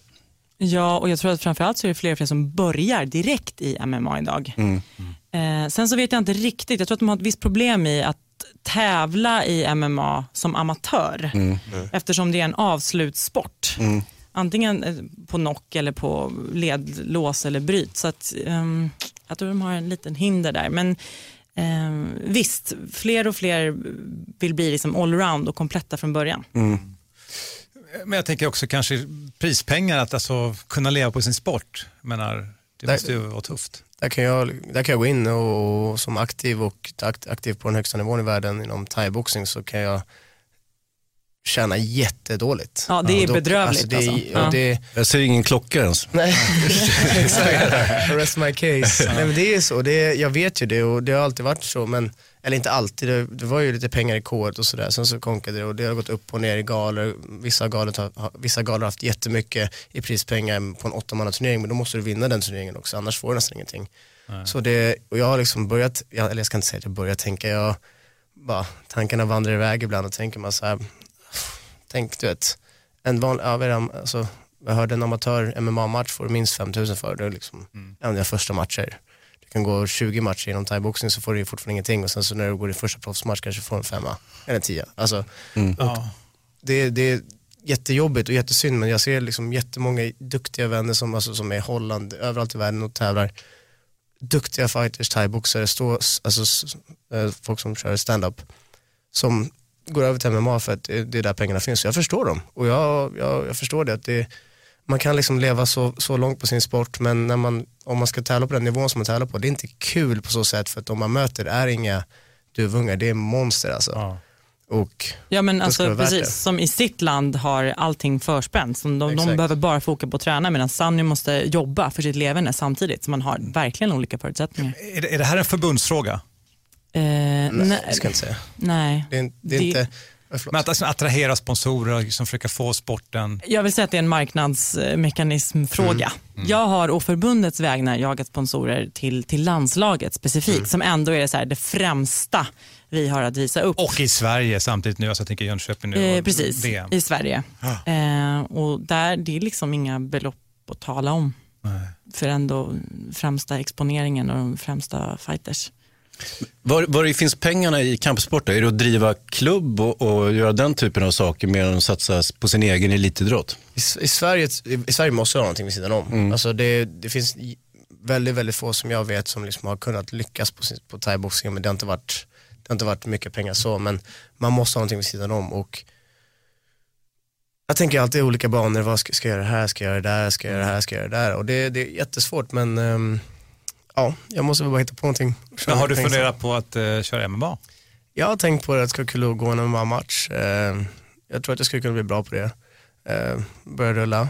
Ja, och jag tror att framförallt så är det fler och fler som börjar direkt i MMA idag. Eh, sen så vet jag inte riktigt, jag tror att de har ett visst problem i att tävla i MMA som amatör. Eftersom det är en avslutssport. Antingen eh, på knock eller på ledlås eller bryt. Så att, ehm, jag tror de har en liten hinder där. Men ehm, visst, fler och fler vill bli liksom allround och kompletta från början. Men jag tänker också kanske prispengar, att alltså kunna leva på sin sport. Menar, det måste ju vara tufft. Där kan jag, där kan jag gå in och, och som aktiv och akt, aktiv på den högsta nivån i världen inom thaiboxning så kan jag tjäna jättedåligt. Ja, det är bedrövligt, det, alltså. ja. Ja. det, Jag ser ingen klocka ens. Nej, exakt. Rest my case. Nej, men det är så, det är, jag vet ju det och det har alltid varit så, men, eller inte alltid, det, det var ju lite pengar i kodet och sådär, sen så konkade det och det har gått upp och ner i galor. Vissa galor har, vissa galor har haft jättemycket i prispengar på en åttamannaturnering, men då måste du vinna den turneringen också, annars får du nästan ingenting. Så det, och jag har liksom börjat, jag, eller jag ska inte säga att jag börjat tänka, jag, bara, tankarna vandrar iväg ibland och tänker man så här, tänk du vet, en vanlig, ja, alltså, jag hörde en amatör MMA-match får du minst 5000 för, det är liksom en av dina första matcher. Du kan gå 20 matcher inom thaiboxning så får du ju fortfarande ingenting och sen så när du går din första proffsmatch kanske får du en femma eller en tia. Alltså, Ja. det, det är jättejobbigt och jättesynd men jag ser liksom jättemånga duktiga vänner som, alltså, som är i Holland, överallt i världen och tävlar. Duktiga fighters, thaiboxare, alltså, eh, folk som kör stand-up som går över till MMA för att det är där pengarna finns. Så jag förstår dem och jag, jag, jag förstår det att det, man kan liksom leva så, så långt på sin sport men när man, om man ska tävla på den nivån som man tävlar på, det är inte kul på så sätt för att de man möter är inga duvungar, det är monster alltså. Och Ja men alltså precis, det. som i sitt land har allting förspänt. Så de, de behöver bara foka på att träna medan Sanny måste jobba för sitt levande samtidigt. Så man har verkligen olika förutsättningar. Är, det, är det här en förbundsfråga? Eh, nej, nej, det ska jag inte säga. nej. Det är, det är Det- inte, eh. Men att alltså, attrahera sponsorer och liksom försöka få sporten... Jag vill säga att det är en marknadsmekanismfråga. Mm. Jag har å förbundets vägnar jagat sponsorer till, till landslaget specifikt, Mm. som ändå är det, så här, det främsta vi har att visa upp. Och i Sverige samtidigt nu, alltså jag tänker Jönköping nu Eh, precis, VM. i Sverige. Eh, och där, det är liksom inga belopp att tala om. För ändå främsta exponeringen och de främsta fighters. Var, var finns pengarna i kampsport? då? Är det att driva klubb och, och göra den typen av saker mer än att satsa på sin egen elitidrott? I, i, Sverige, I Sverige måste du ha någonting vid sidan om. Mm. Alltså det, det finns i- väldigt, väldigt få som jag vet som liksom har kunnat lyckas på, sin- på thaiboxning men det har, inte varit, det har inte varit mycket pengar så men man måste ha någonting vid sidan om och jag tänker alltid i olika banor, vad ska, ska jag göra här, ska jag göra det där, ska jag göra det här, ska jag göra det där och det, det är jättesvårt men ehm, ja, jag måste väl bara hitta på någonting. Men har du funderat på att eh, köra MMA? Jag har tänkt på det att det ska vara kul att gå en MMA-match. Eh, jag tror att jag skulle kunna bli bra på det. Eh, börja rulla.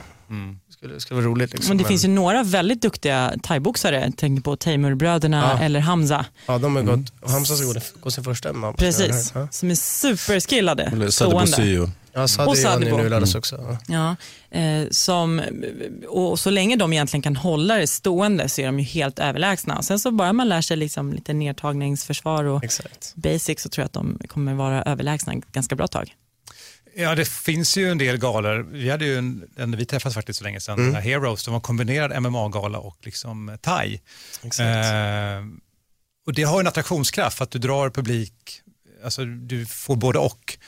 Skulle, skulle vara roligt. Liksom, Men det finns ju några väldigt duktiga thaiboxare. Tänk på Teimurbröderna Ja. eller Hamza. Ja, de har gått, och Hamza ska gå, gå sin första MMA. Precis, ja. som är superskillade. Eller Sadebo. Ja, Sadie Och Sadebo. nu lördags också. Ja. Ja, eh, som, och så länge de egentligen kan hålla det stående så är de ju helt överlägsna. Sen så bara man lär sig liksom lite nedtagningsförsvar och Exakt. basics så tror jag att de kommer vara överlägsna ganska bra tag. Ja, det finns ju en del galor. Vi hade ju en, en vi träffades faktiskt så länge sedan, Mm. Heroes, de var kombinerad MMA-gala och liksom thai. Exakt. Eh, och det har en attraktionskraft för att du drar publik, alltså du får både och.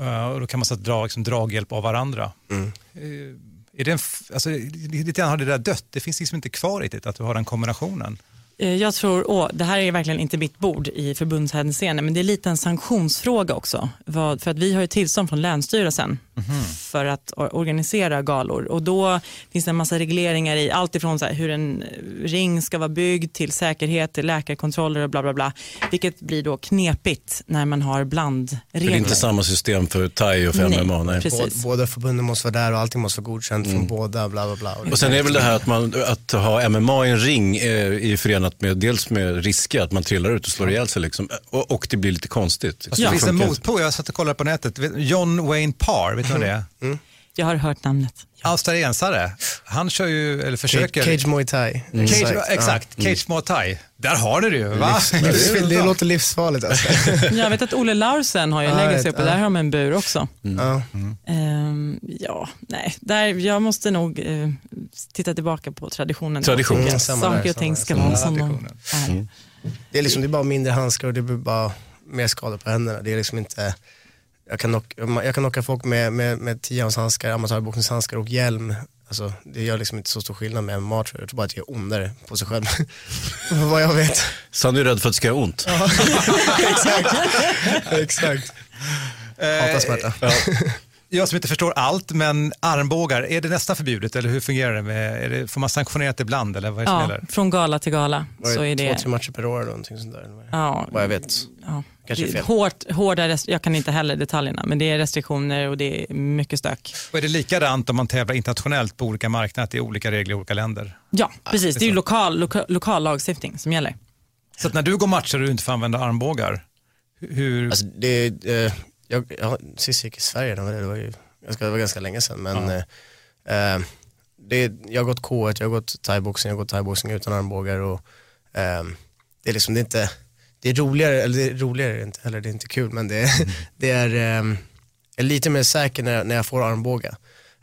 Eh, och då kan man så att dra liksom, draghjälp av varandra. Mm. Eh, är det en, alltså, lite grann har det där dött, det finns liksom inte kvar riktigt att du har den kombinationen. Eh, Jag tror, åh, det här är verkligen inte mitt bord i förbundshänseende, men det är lite en sanktionsfråga också. Vad- För att vi har ju tillstånd från Länsstyrelsen för att or- organisera galor. Och då finns det en massa regleringar i allt ifrån så här, hur en ring ska vara byggd till säkerhet, till läkarkontroller och bla bla bla. Vilket blir då knepigt när man har För blandregler. det är inte samma system för thai och för Nej, MMA. Nej. precis. Båda, förbunden måste vara där och allting måste vara godkänt från båda. Bla, bla, bla. Och sen är väl det här att, man, att ha MMA i en ring eh, är förenat förenat med dels med risker, att man trillar ut och slår ihjäl sig liksom, och, och det blir lite konstigt. Fast det finns en motpol, jag satt och kollade på nätet. John Wayne Parr, vet du vad det är? Jag har hört namnet. Australiensare. Han kör ju, eller försöker. Cage Muay Thai. Cage, Ja. exakt, Cage Muay Thai. Där har ni det ju, va? Livs- det, det låter livsfarligt alltså. Jag vet att Olle Larsen har ju Ja, legacy jag vet, uppe, ja. där har de en bur också. Ja. Ehm, ja, nej, där, jag måste nog eh, titta tillbaka på traditionen. Tradition. Jag tycker Mm, Saker och ting ska vara som de Traditionen. är. Det är liksom det är bara mindre handskar och det blir bara mer skador på händerna. Det är liksom inte, jag kan, knock, jag kan knocka folk med, med, med 10 ounce handskar, amatörboxningshandskar och hjälm. Alltså, det gör liksom inte så stor skillnad med MMA tror jag. Jag tror bara att det gör ondare på sig själv. Vad jag vet. Sanny är rädd för att det ska göra ont. Exakt. Exakt. Hatar smärta. Jag som inte förstår allt, men armbågar, är det nästan förbjudet eller hur fungerar det? Med, är det får man sanktionerat ibland eller vad är det Ja, gäller? från gala till gala Var så är Två, det... tre matcher per år eller någonting sånt där. Ja, Vad jag vet. ja, Kanske det är fel. hårt, hårda rest- jag kan inte heller detaljerna, men det är restriktioner och det är mycket stök. Och är det likadant om man tävlar internationellt på olika marknader, det är olika regler i olika länder? Ja, precis. Det är ju lokal, loka, lokal lagstiftning som gäller. Så att när du går matcher och du inte får använda armbågar, hur... Alltså det, eh, jag, jag, sist jag gick i Sverige, det var, det var ju det var ganska länge sedan. Men eh, eh, det, jag har gått K1, jag har gått thaiboxning, jag har gått thaiboxning utan armbågar. Och, eh, det är liksom det är inte, det är roligare, eller det är roligare inte heller, det är inte kul men det, det är, eh, är lite mer säker när, när jag får armbåga.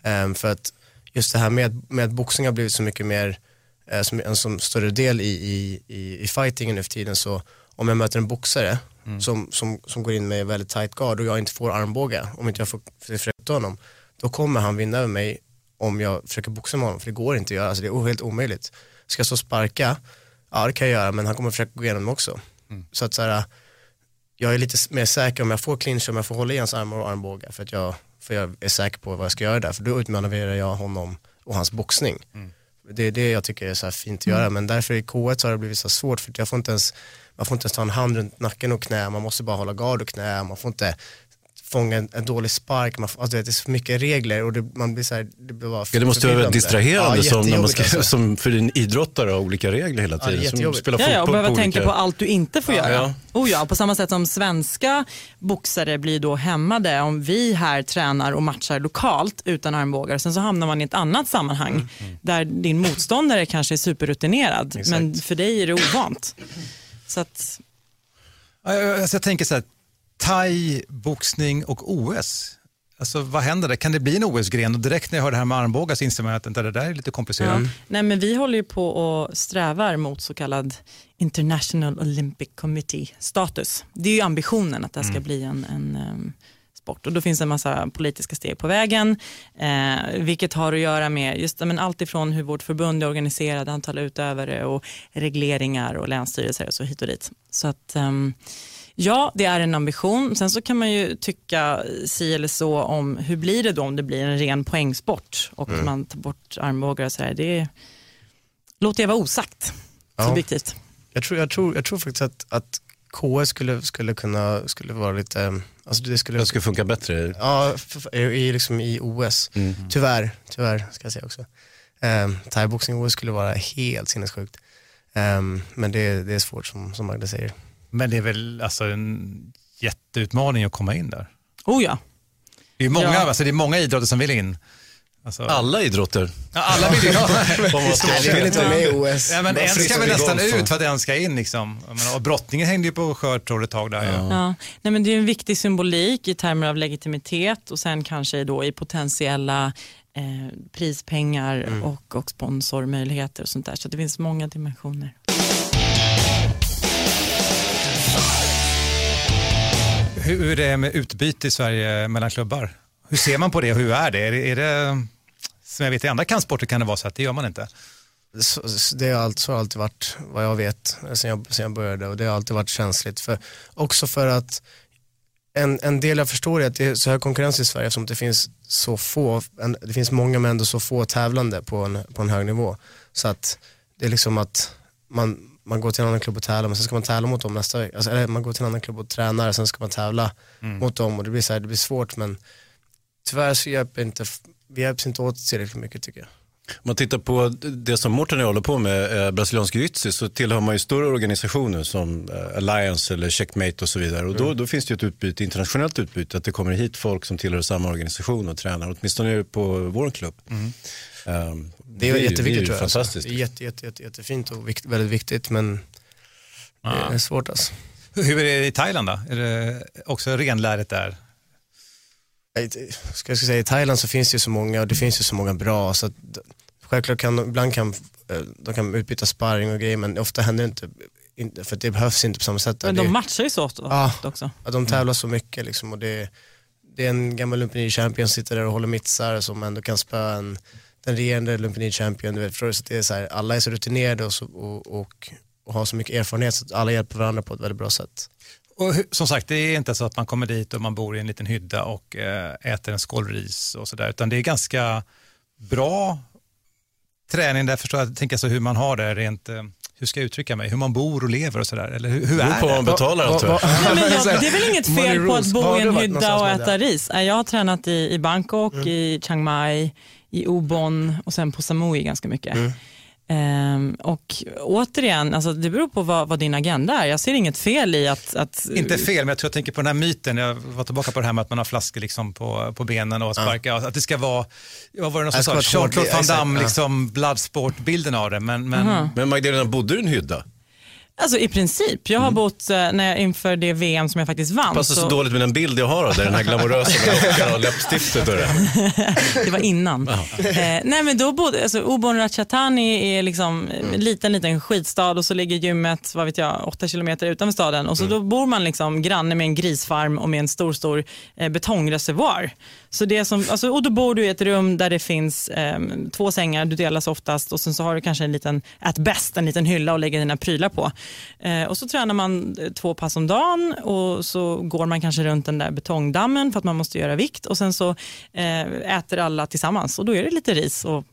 Eh, för att just det här med, med att boxning har blivit så mycket mer, eh, som en som större del i, i, i, i fightingen nu för tiden så om jag möter en boxare som, som, som går in med väldigt tight guard och jag inte får armbåga, om inte jag får försöka honom, då kommer han vinna över mig om jag försöker boxa med honom, för det går inte att göra, alltså det är helt omöjligt. Ska jag så sparka, ja det kan jag göra, men han kommer försöka gå igenom mig också. Så att så här, jag är lite mer säker om jag får clinch, om jag får hålla i hans armar och armbågar, för att jag, för jag är säker på vad jag ska göra där, för då utmanöverar jag honom och hans boxning. Det är det jag tycker är så fint att göra, men därför i K1 så har det blivit så svårt, för jag får inte ens, man får inte ens ta en hand runt nacken och knä, man måste bara hålla gard och knä, man får inte fånga en, en dålig spark, man alltså, det är så mycket regler och det, man blir så här, det blir bara Ja, det måste vara distraherande som, när man ska, alltså. som för en idrottare har olika regler hela Ja, tiden. som jättejobbigt. spelar Ja, ja, och behöva på tänka olika... på allt du inte får göra. ja. Oh ja, på samma sätt som svenska boxare blir då hämmade om vi här tränar och matchar lokalt utan armbågar. Sen så hamnar man i ett annat sammanhang där din motståndare kanske är superrutinerad, men för dig är det ovant. Så att, Ja, jag- Alltså jag tänker så här, thai, boxning och OS. Alltså vad händer där? Kan det bli en OS-gren? Och direkt när jag hör det här med armbågar så inser man att det där är lite komplicerat. ja. Nej, men vi håller ju på och strävar mot så kallad International Olympic Committee status. Det är ju ambitionen att det här ska bli en, en em, sport. Och då finns det en massa politiska steg på vägen, eh, vilket har att göra med just, men allt ifrån hur vårt förbund är organiserat, antal utövare och regleringar och länsstyrelser och så hit och dit. Så att ehm, Ja, det är en ambition. Sen så kan man ju tycka si eller så om hur blir det då om det blir en ren poängsport och man tar bort armbågar och sådär. Det låter jag vara osagt, Ja. subjektivt. Jag tror, jag tror, jag tror faktiskt att, att KS skulle, skulle kunna, skulle vara lite, alltså det skulle, Det ska funka bättre. ja, i, liksom i OS. Mm. Tyvärr, tyvärr ska jag säga också. Um, Thaiboxning OS skulle vara helt sinnessjukt. Ehm, men det, det är svårt som, som Magda säger. Men det är väl alltså en jätteutmaning att komma in där. Oh ja. Det är många, Ja. alltså, det är många idrotter som vill in. Alltså, Alla idrotter. Ja, alla vill ska- Jag vill inte vara med i OS. Ja, men en ska väl nästan golf ut för att en ska in. Liksom. Menar, Och brottningen hängde ju på skör tråd ett tag där. Ja. Ja. Nej, men det är en viktig symbolik i termer av legitimitet och sen kanske då i potentiella eh, prispengar och, och sponsormöjligheter och sånt där. Så det finns många dimensioner. Hur är det med utbyte i Sverige mellan klubbar? Hur ser man på det och hur är det? Är det, är det som jag vet i andra kampsporter kan det vara så att det gör man inte. Så, det har alltid, alltid varit vad jag vet sen jag, sen jag började och det har alltid varit känsligt. För, också för att en, en del jag förstår är att det är så hög konkurrens i Sverige eftersom det finns så få, en, det finns många men ändå så få tävlande på en, på en hög nivå. Så att det är liksom att man, man går till en annan klubb och tävlar men sen ska man tävla mot dem nästa vecka. Alltså, eller man går till en annan klubb och tränar sen ska man tävla mot dem och det blir, så här, det blir svårt men tyvärr så hjälper inte, vi hjälps inte åt tillräckligt mycket tycker jag. Om man tittar på det som Mårten håller på med, eh, brasiliansk jiu så tillhör man ju större organisationer som eh, Alliance eller Checkmate och så vidare. Och då, Mm. då finns det ju ett utbyte, internationellt utbyte, att det kommer hit folk som tillhör samma organisation och tränar, åtminstone på vår klubb. Um, Mm. Det är ju- jätteviktigt det är ju tror jag. alltså. fantastiskt. Det är jätte, jätte, jätte, jättefint och vikt, väldigt viktigt men det är svårt alltså. Hur är det i Thailand då? Är det också renlärigt där? Jag ska jag säga, I Thailand så finns det ju så många och det finns ju så många bra så att, självklart kan ibland kan eh, de kan utbyta sparring och grejer men ofta händer det inte, för det behövs inte på samma sätt. Men de matchar ju så ofta Ja. också. Ja, de tävlar så mycket liksom och det, det är en gammal Lumpini champion som sitter där och håller mittsar som ändå kan spöa en, den regerande Lumpini champion. Du vet, så det är så här, alla är så rutinerade och, så, och, och, och har så mycket erfarenhet så att alla hjälper varandra på ett väldigt bra sätt. Och som sagt, det är inte så att man kommer dit och man bor i en liten hydda och eh, äter en skål ris och sådär, utan det är ganska bra träning där förstår jag, tänker så hur man har det rent, eh, hur ska jag uttrycka mig, hur man bor och lever och sådär, eller hur, hur är på det? man betalar. Nej, men jag, det är väl inget fel på att bo i en hydda och äta det? ris. Jag har tränat i, i Bangkok, i Chiang Mai, i Ubon och sen på Samui ganska mycket. Ehm, och återigen, alltså det beror på vad, vad din agenda är. Jag ser inget fel i att... att Inte fel, men jag tror jag tänker på den här myten, jag var tillbaka på det här med att man har flaskor liksom på, på benen och sparkar, att det ska vara, vad var det någon som sa, Jean-Claude Van Damme, ja. liksom bloodsport-bilden av det, men, men Men Magdalena, bodde du i en hydda? Alltså i princip. Jag har bott, eh, när jag, inför det VM som jag faktiskt vann, Passar så så, dåligt med den bild jag har av dig, den här glamorösa med och läppstiftet och det. det var innan. eh, nej men då bodde, alltså Ubon Ratchathani är liksom en liten, liten skitstad och så ligger gymmet, vad vet jag, åtta kilometer utanför staden och så då bor man liksom granne med en grisfarm och med en stor, stor eh, betongreservoar. Så det som, alltså, och då bor du i ett rum där det finns eh, två sängar, du delas oftast och sen så har du kanske en liten, at best, en liten hylla att lägga dina prylar på. Eh, och så tränar man eh, två pass om dagen och så går man kanske runt den där betongdammen för att man måste göra vikt och sen så eh, äter alla tillsammans och då är det lite ris och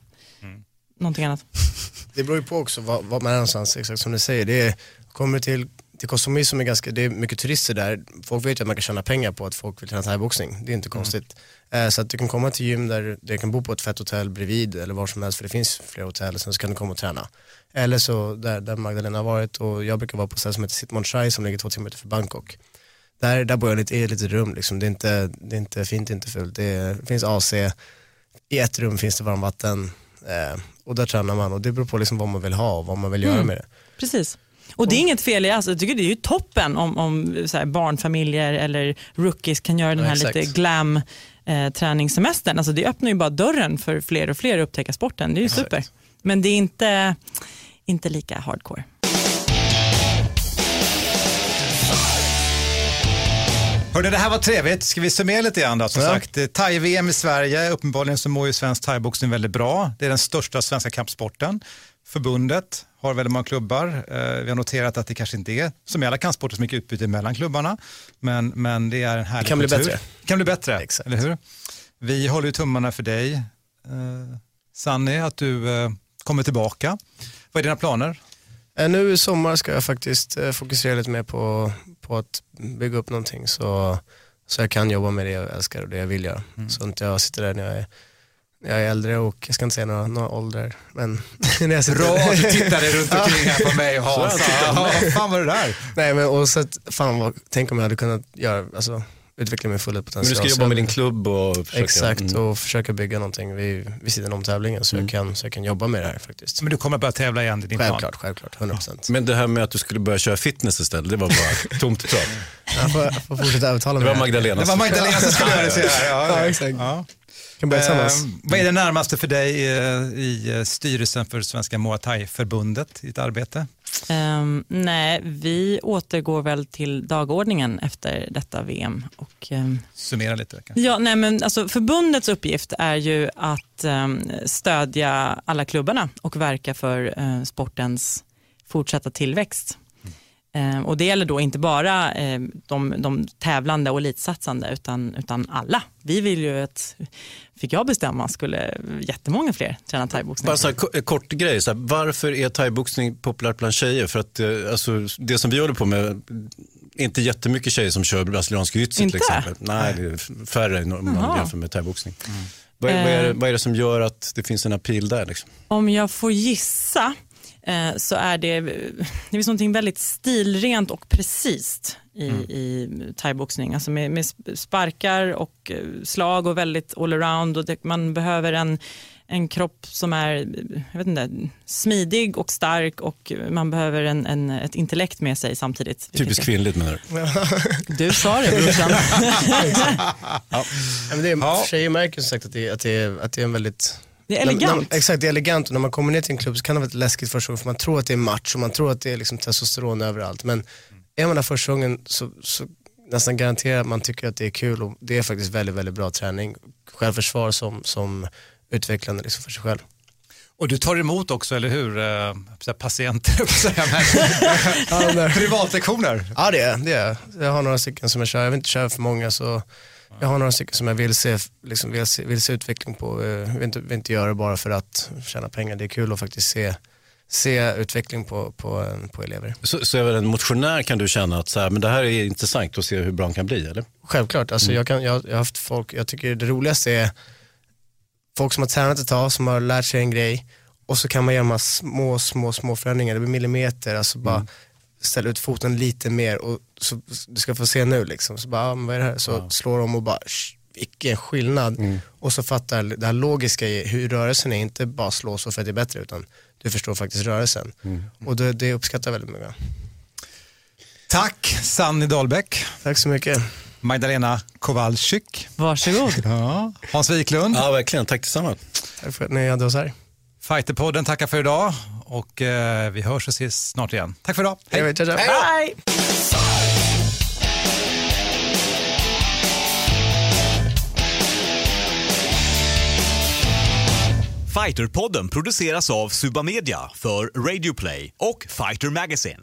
någonting annat. Det beror ju på också var, var man är någonstans, exakt som du säger. Det är, kommer till, till Koh Samui som är ganska, det är mycket turister där, folk vet ju att man kan tjäna pengar på att folk vill träna thaiboxning, det är inte konstigt. Eh, så att du kan komma till gym där du- kan bo på ett fett hotell bredvid eller var som helst för det finns flera hotell, sen så kan du komma och träna. Eller så där, där Magdalena har varit och jag brukar vara på ett ställe som heter Sitmon Chai som ligger två timmar utanför Bangkok. Där, där bor jag lite, i ett litet rum liksom. det, är inte, det är inte fint, inte fult. Det, är, det finns AC, i ett rum finns det varmvatten eh, och där tränar man och det beror på liksom vad man vill ha och vad man vill göra Mm. med det. Precis. Och det är inget fel i, alltså, jag tycker det är ju toppen om, om barnfamiljer eller rookies kan göra den Ja, här exakt. lite glam eh, träningssemestern. Alltså, det öppnar ju bara dörren för fler och fler att upptäcka sporten. Det är ju super. Men det är inte, inte lika hardcore. Hörde, det här var trevligt. Ska vi summera lite grann då? Som Ja. sagt, eh, thai-VM i Sverige, uppenbarligen så mår ju svensk thaiboxning väldigt bra. Det är den största svenska kampsporten. Förbundet har väldigt många klubbar. Eh, Vi har noterat att det kanske inte är, som i alla kampsporter, så mycket utbyte mellan klubbarna. Men, men det är en härlig Det kan bli kultur. bättre. Det kan bli bättre, Exakt. eller hur? Vi håller ju tummarna för dig, eh, Sanni, att du eh, kommer tillbaka. Vad är dina planer? Eh, nu i sommar ska jag faktiskt eh, fokusera lite mer på, på att bygga upp någonting så, så jag kan jobba med det jag älskar och det jag vill göra. Mm. Så inte jag sitter där när jag är, jag är äldre och jag ska inte säga några, några åldrar. Men när jag sitter Bra att du tittade runt omkring här på mig och Hans. Ja, fan var det där? Nej men och så att, fan vad, tänk om jag hade kunnat göra, alltså, utveckla min fulla Men potential. du ska jobba med din klubb och försöka... Exakt Mm. och försöka bygga någonting vid, vid sidan om tävlingen så, jag kan, så jag kan jobba med det här faktiskt. Men du kommer börja tävla igen, det din plan. Självklart, självklart, 100%. Men det här med att du skulle börja köra fitness istället, det var bara tomt prat. Jag får, jag får fortsätta övertala Det mig. var Magdalena. Det var Magdalena som skulle göra det. Ja, Ja, ja. exakt. Ja. Kan börja tillsammans. Eh, vad är det närmaste för dig eh, i eh, styrelsen för Svenska Muay Thai-förbundet i ditt arbete? Ehm, nej, vi återgår väl till dagordningen efter detta VM. Och, ehm, Summera lite. kanske. Ja, nej, men alltså, förbundets uppgift är ju att um, stödja alla klubbarna och verka för eh, sportens fortsatta tillväxt. Eh, och Det gäller då inte bara eh, de, de tävlande och elitsatsande utan, utan alla. Vi vill ju att, fick jag bestämma, skulle jättemånga fler träna thaiboxning. Bara så här, ko- kort grej, så här, varför är thaiboxning populärt bland tjejer? För att eh, alltså, det som vi håller på med, inte jättemycket tjejer som kör brasiliansk jiu-jitsu till exempel. Nej, det är färre om man jämför med thaiboxning. Vad, är- vad, är, det- Eh. vad är det som gör att det finns en appeal där? Liksom? Om jag får gissa eh, så är det, det finns något väldigt stilrent och precis i, i thaiboxning. Alltså med, med sparkar och eh, slag och väldigt allround. Och det, man behöver en, en kropp som är jag vet inte, smidig och stark och man behöver en, en, ett intellekt med sig samtidigt. Typiskt kvinnligt menar du? Du sa det brorsan. Ja, men det är, Tjejer märker som sagt att det, att, det att det är en väldigt Det är elegant. När, när, exakt, det är elegant och när man kommer ner till en klubb så kan det vara lite läskigt första gången för man tror att det är match och man tror att det är liksom testosteron överallt. Men är man där första gången så, så nästan garanterar att man tycker att det är kul och det är faktiskt väldigt, väldigt bra träning. Självförsvar som, som utvecklande liksom för sig själv. Och du tar emot också, eller hur? Eh, patienter, privatlektioner. Ja det är det. Är. Jag har några stycken som jag kör, jag vill inte köra för många så jag har några stycken som jag vill se, liksom, vill se, vill se utveckling på. Jag vill inte, vill inte göra det bara för att tjäna pengar. Det är kul att faktiskt se, se utveckling på, på, på elever. Så, så även en motionär kan du känna att så här, men det här är intressant att se hur bra han kan bli, eller? Självklart, alltså jag, kan, jag, jag har haft folk, jag tycker det roligaste är folk som har tränat ett tag, som har lärt sig en grej och så kan man göra små, små, små förändringar, det blir millimeter, alltså bara ställa ut foten lite mer och så, du ska få se nu liksom, så bara, ah, vad är det här? Så slår de och bara, "Sh, vilken skillnad. Och så fattar det här logiska i hur rörelsen är, inte bara slå så för att det är bättre utan du förstår faktiskt rörelsen. Och det, det uppskattar jag väldigt mycket. Tack Sanni Dahlbäck. Tack så mycket. Magdalena Kowalczyk. Varsågod. Ja. Hans Wiklund. Ja, verkligen. Tack detsamma. Tack för att ni hade oss här. Fighterpodden tackar för idag och eh, vi hörs och ses snart igen. Tack för idag. Hej. Hej, Hej. Fighterpodden produceras av Suba Media för Radio Play och Fighter Magazine.